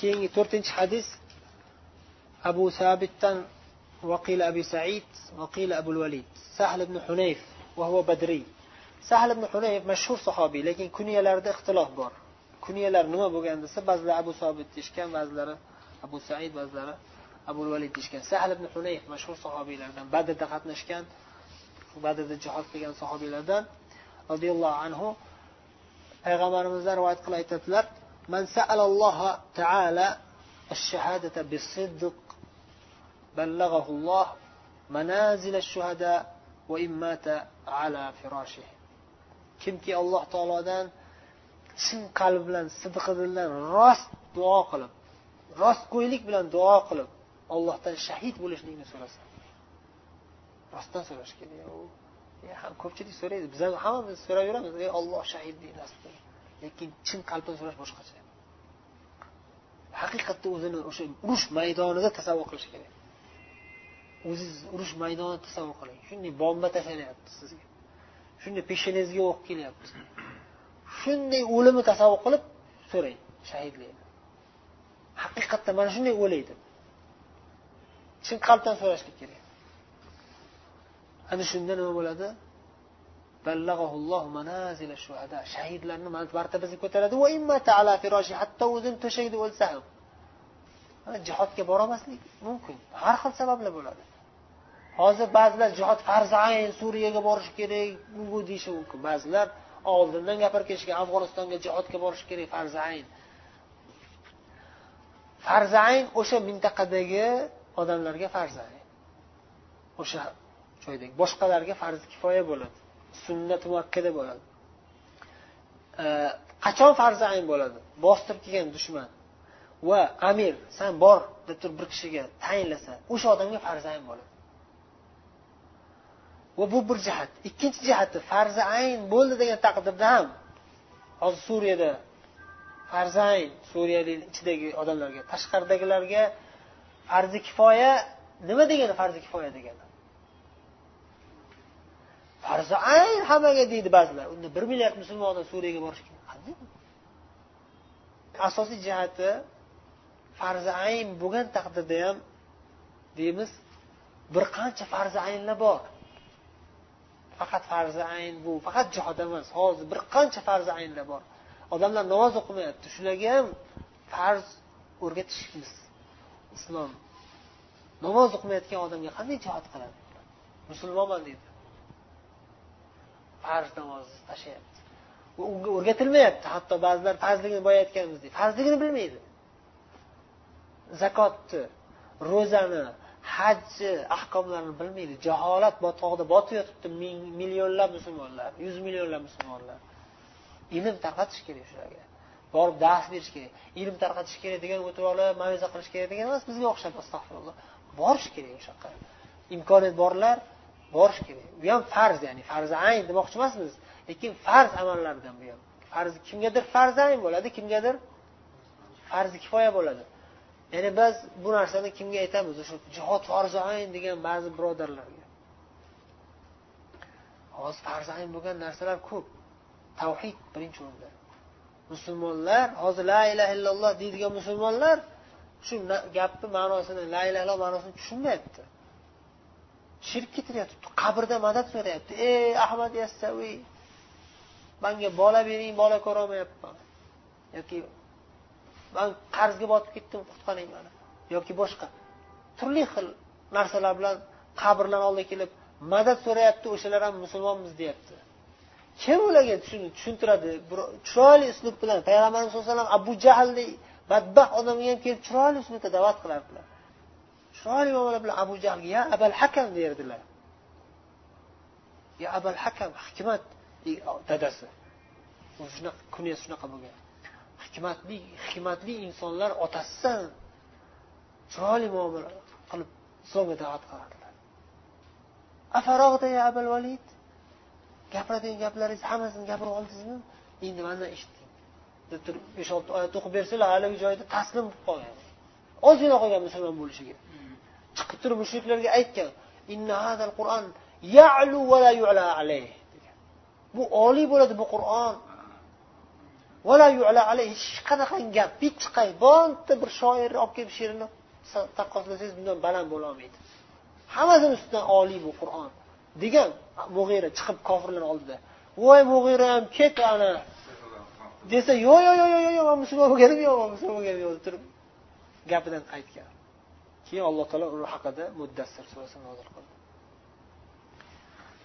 keyingi to'rtinchi hadis abu sabitdan وقيل أبي سعيد وقيل أبو الوليد سهل بن حنيف وهو بدري sahl ibn hunayf mashhur sahobiy lekin kunyalarida ixtilof bor kunyalar nima bo'lgan desa ba'zilar abu sobit deyishgan ba'zilari abu said ba'zilari abu valid deyishgan sahl ibn hunayf mashhur sahobiylardan badrda qatnashgan badrda jihod qilgan sahobiylardan roziyallohu anhu payg'ambarimizdan rivoyat qilib aytadilar من سأل الله تعالى الشهادة بالصدق بلغه الله منازل الشهداء وإن مات على فراشه. كم كي الله تعالى دان سن قلب لن صدق لن راس دعا قلب راس قويلك بلن دعا قلب الله تعالى شهيد بولش نيني سورس راس تن سورش كده يا هم كوبچه دي سوره بزن هم سوره يرام الله شهيد دي نصدر lekin chin qalbdan so'rash boshqacha. Haqiqatda o'zini o'sha urush maydonida tasavvur qilish kerak. O'ziz urush maydonida tasavvur qiling. Shunday bomba tashlanyapti sizga. Shunday peshonangizga o'q kelyapti. Shunday o'limni tasavvur qilib so'rang shahidlikni haqiqatda mana shunday o'laydi. Chin qalbdan so'rashlik kerak. Ana shunda nima bo'ladi? Shahidlarni martabasiga ko'taradi. Hatto o'zini to'shagida o'lsa ham. Jihodga borolmaslik mumkin. Har xil sabablar bo'ladi. Hozir ba'zilar jihod farzi ayn suriyaga borish kerak bu deyishi mumkin. Ba'zilar oldindan gapirib kelishgan afg'onistonga jihodga borish kerak farzi ayn. Farzi ayn o'sha mintaqadagi odamlarga farzi ayn. O'sha joydagi boshqalarga farzi kifoya bo'ladi. Sunnat muakkada bo'ladi. Qachon farzi ayn bo'ladi? Bostirib kelgan dushman va amir san bor deb turib bir kishiga tayinlasa o'sha odamga farzi ayn bo'ladi. Va bu bir jihat. Ikkinchi jihati farzi ayn bo'ldi degan taqdirda ham hozir suriyada farzi ayn suriyalik ichidagi odamlarga tashqaridagilarga farzi kifoya nima degani farzi kifoya degani? Farzi ayn hammaga deydi ba'zilar. Unda bir milliard musulmon odam suriyaga borishi kerak. Asosiy jihati farzi ayn bo'lgan taqdirda ham deymiz bir qancha farzi aynlar bor. Faqat farzi ayn bu faqat jihod emas hozir bir qancha farzi aynlar bor. Odamlar namoz o'qimayapti shularga ham farz o'rgatishimiz. Islom. Namoz o'qimayotgan odamga qanday jihod qiladi? Musulmonman deydi. Farz namozni tashlayapti unga o'rgatilmayapti hatto ba'zilar farzligini boya aytganimizdek farzligini bilmaydi. Zakotni ro'zani hajni ahkomlarini bilmaydi. Jaholat botqog'ida botib yotibdi millionlab musulmonlar yuz millionlab musulmonlar. Ilm tarqatish kerak shularga. Borib dars berish kerak. Ilm tarqatish kerak degan o'tib olib maviza qilish kerak degan emas bizga o'xshab astag'firulloh. Borish kerak o'sha yoqqa imkoniyat borlar borish kerak. U ham farz ya'ni farzi ayn demoqchi emasmiz. Lekin farz amallardan bu ham. Farz kimgadir farzi ayn bo'ladi kimgadir farzi kifoya bo'ladi. Ya'ni biz bu narsani kimga aytamiz? O'sha jihod farzi ayn degan ba'zi birodarlarga. Hozir farzi ayn bo'lgan narsalar ko'p. Tavhid birinchi o'rinda. Musulmonlar hozir la ilaha illalloh deydigan musulmonlar shu gapni ma'nosini la ilaha illalloh ma'nosini tushunmayapti. Shirk ketiryapti qabrda madad so'rayapti. Ey ahmad yassaviy manga bola bering bola ko'rolmayapman yoki man qarzga botib ketdim qutqaring mani. Yoki boshqa. Turli xil narsalar bilan qabrlarni oldiga kelib madad so'rayapti o'shalar ham musulmonmiz deyapti. Kim ularga tushuntiradi? Chiroyli uslub bilan payg'ambarimiz sallallohu alayhi vasallam abu jahlni badbaxt odamga ham kelib chiroyli uslubda da'vat qilardilar. Chiroyli muomala bilan abu jahlga ya abal hakam derdilar ya abal hakam hikmat dadasi. Shunaqa kunya shunaqa bo'lgan. Hikmatli hikmatli insonlar otasidan chiroyli muomala qilib islomga da'vat qiladilar afarog'da ya abal valid gapiradigan gaplaringiz hammasini gapirib oldingizmi? Endi mandan eshitdim. Deb turib besh olti oyat o'qib bersalar haligi joyda taslim bo'lib qolgan. Ozgina qolgan musulmon bo'lishiga. Chiqib turib mushriklarga aytgan quron yalu vala yula alayh. Bu oliy bo'ladi bu qur'on. Hech qanaqangi gap hech qay. Bironta bir shoirni olib kelib she'rini taqqoslasangiz bundan baland bo'lolmaydi hammasini ustidan oliy bu qur'on. Degan mug'ira chiqib kofirlar oldida voy mug'iram ham ket ana. Desa yo'q yo'q yo'q yo'q yo'q man musulmon bo'lganim yo'q man musulmon bo'lganim yo'q deb turib gapidan qaytgan. Keyin alloh taolo uni haqida muddassir surasini nozil qildi.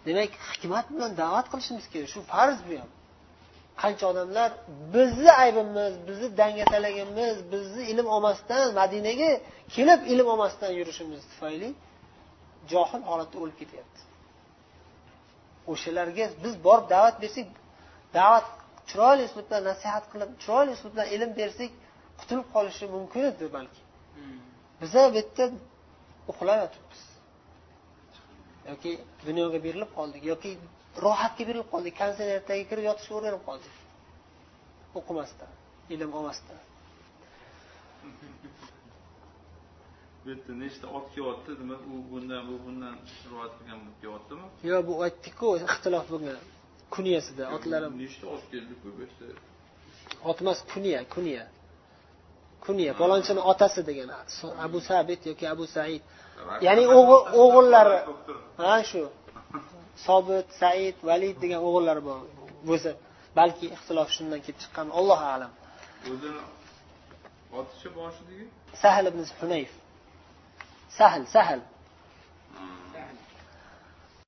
Demak hikmat bilan da'vat qilishimiz kerak. Shu farz bu ham. Qancha odamlar bizni aybimiz bizni dangasaligimiz bizni ilm olmasdan madinaga kelib ilm olmasdan yurishimiz tufayli johil holatda o'lib ketyapti. O'shalarga biz borib da'vat bersak da'vat chiroyli uslubda nasihat qilib chiroyli uslubda ilm bersak qutulib qolishi mumkin edi balki. Biza bu yerda uxlab yotibmiz yoki dunyoga berilib qoldik yoki rohatga berilib qoldik konsertlarga kirib yotishga o'rganib qoldik. O'qimasdan ilm olmasdan. Bu yerda nechta ot kelyapti demak u bundan bu bundan rivoyat qilgan kelyaptimi yo'q bu aytdikku ixtilof bo'lgan kunyasida otlari nechta ot keldiku bu yerda? Ot emas kunya kunya kunya palonchini otasi degan abu sabit yoki abu said. Ya'ni o'g'illari ha shu. Sobit said valid degan o'g'illari bor. Bo'lsa balki ixtilof shundan kelib chiqqan allohu alam. O'zini otichi boshidagi sahl ibn hunayf. Sahl sahl